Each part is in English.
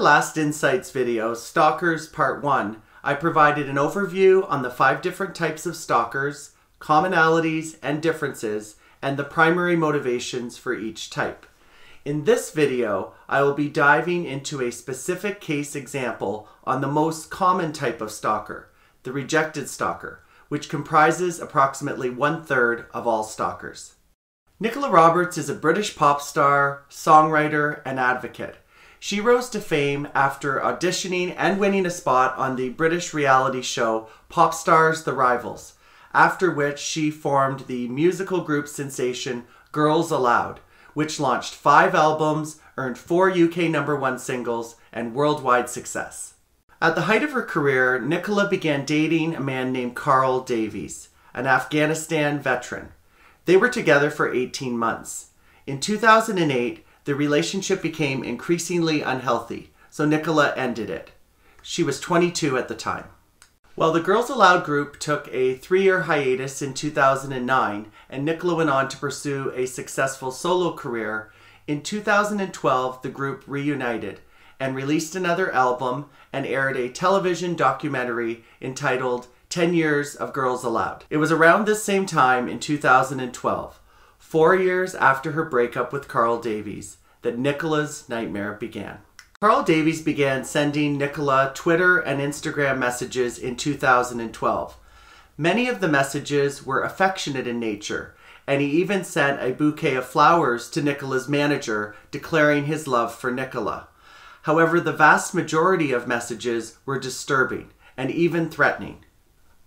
Last Insights video, Stalkers Part 1, I provided an overview on the five different types of stalkers, commonalities and differences, and the primary motivations for each type. In this video, I will be diving into a specific case example on the most common type of stalker, the rejected stalker, which comprises approximately one third of all stalkers. Nicola Roberts is a British pop star, songwriter, and advocate. She rose to fame after auditioning and winning a spot on the British reality show Pop Stars The Rivals, after which she formed the musical group sensation Girls Aloud, which launched five albums, earned four UK number one singles, and worldwide success. At the height of her career, Nicola began dating a man named Carl Davies, an Afghanistan veteran. They were together for 18 months. In 2008, the relationship became increasingly unhealthy, so Nicola ended it. She was 22 at the time. While the Girls Aloud group took a three year hiatus in 2009, and Nicola went on to pursue a successful solo career. In 2012, the group reunited and released another album and aired a television documentary entitled 10 Years of Girls Aloud. It was around this same time in 2012, four years after her breakup with Carl Davies, that Nicola's nightmare began. Carl Davies began sending Nicola Twitter and Instagram messages in 2012. Many of the messages were affectionate in nature, and he even sent a bouquet of flowers to Nicola's manager declaring his love for Nicola. However, the vast majority of messages were disturbing and even threatening.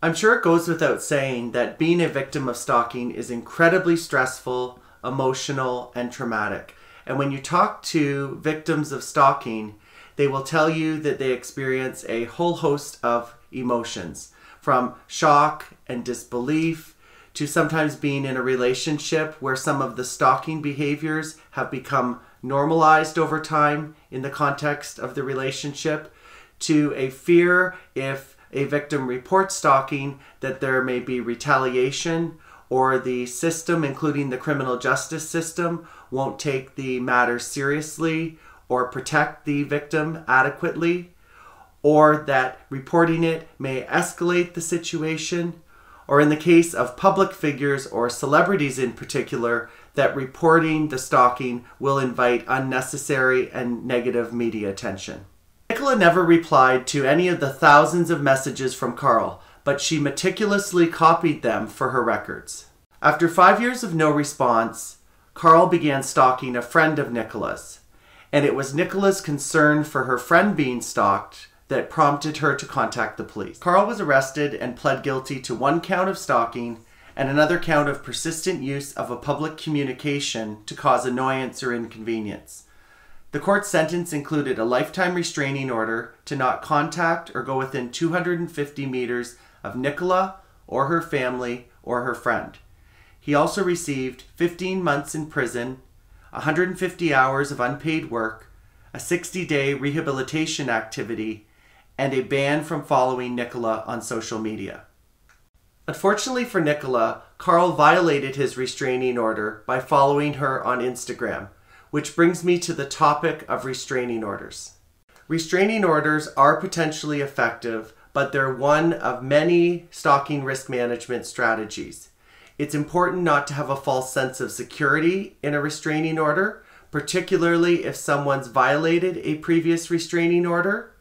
I'm sure it goes without saying that being a victim of stalking is incredibly stressful, emotional, and traumatic. And when you talk to victims of stalking, they will tell you that they experience a whole host of emotions from shock and disbelief to sometimes being in a relationship where some of the stalking behaviors have become normalized over time in the context of the relationship to a fear if a victim reports stalking that there may be retaliation or the system, including the criminal justice system, won't take the matter seriously or protect the victim adequately, or that reporting it may escalate the situation, or in the case of public figures or celebrities in particular, that reporting the stalking will invite unnecessary and negative media attention. Nicola never replied to any of the thousands of messages from Carl, but she meticulously copied them for her records. After five years of no response, Carl began stalking a friend of Nicola's, and it was Nicola's concern for her friend being stalked that prompted her to contact the police. Carl was arrested and pled guilty to one count of stalking and another count of persistent use of a public communication to cause annoyance or inconvenience. The court sentence included a lifetime restraining order to not contact or go within 250 meters of Nicola or her family or her friend. He also received 15 months in prison, 150 hours of unpaid work, a 60 day rehabilitation activity, and a ban from following Nicola on social media. Unfortunately for Nicola, Carl violated his restraining order by following her on Instagram, which brings me to the topic of restraining orders. Restraining orders are potentially effective, but they're one of many stalking risk management strategies. It's important not to have a false sense of security in a restraining order, particularly if someone's violated a previous restraining order.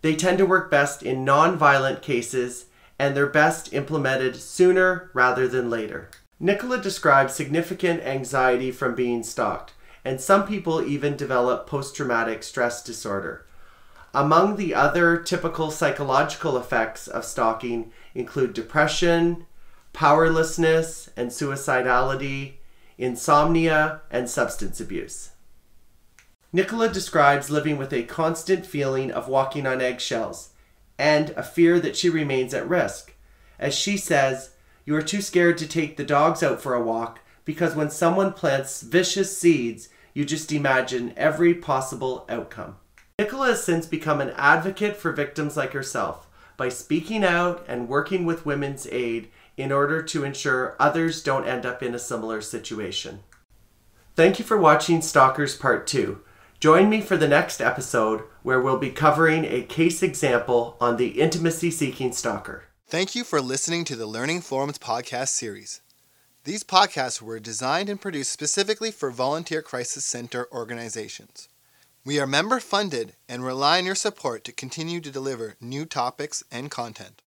They tend to work best in non violent cases and they're best implemented sooner rather than later. Nicola describes significant anxiety from being stalked, and some people even develop post traumatic stress disorder. Among the other typical psychological effects of stalking include depression, powerlessness and suicidality, insomnia, and substance abuse. Nicola describes living with a constant feeling of walking on eggshells and a fear that she remains at risk. As she says, you are too scared to take the dogs out for a walk because when someone plants vicious seeds, you just imagine every possible outcome. Nicola has since become an advocate for victims like herself by speaking out and working with Women's Aid in order to ensure others don't end up in a similar situation. Thank you for watching Stalkers Part 2. Join me for the next episode where we'll be covering a case example on the intimacy seeking stalker. Thank you for listening to the Learning Forums podcast series. These podcasts were designed and produced specifically for volunteer crisis center organizations. We are member funded and rely on your support to continue to deliver new topics and content.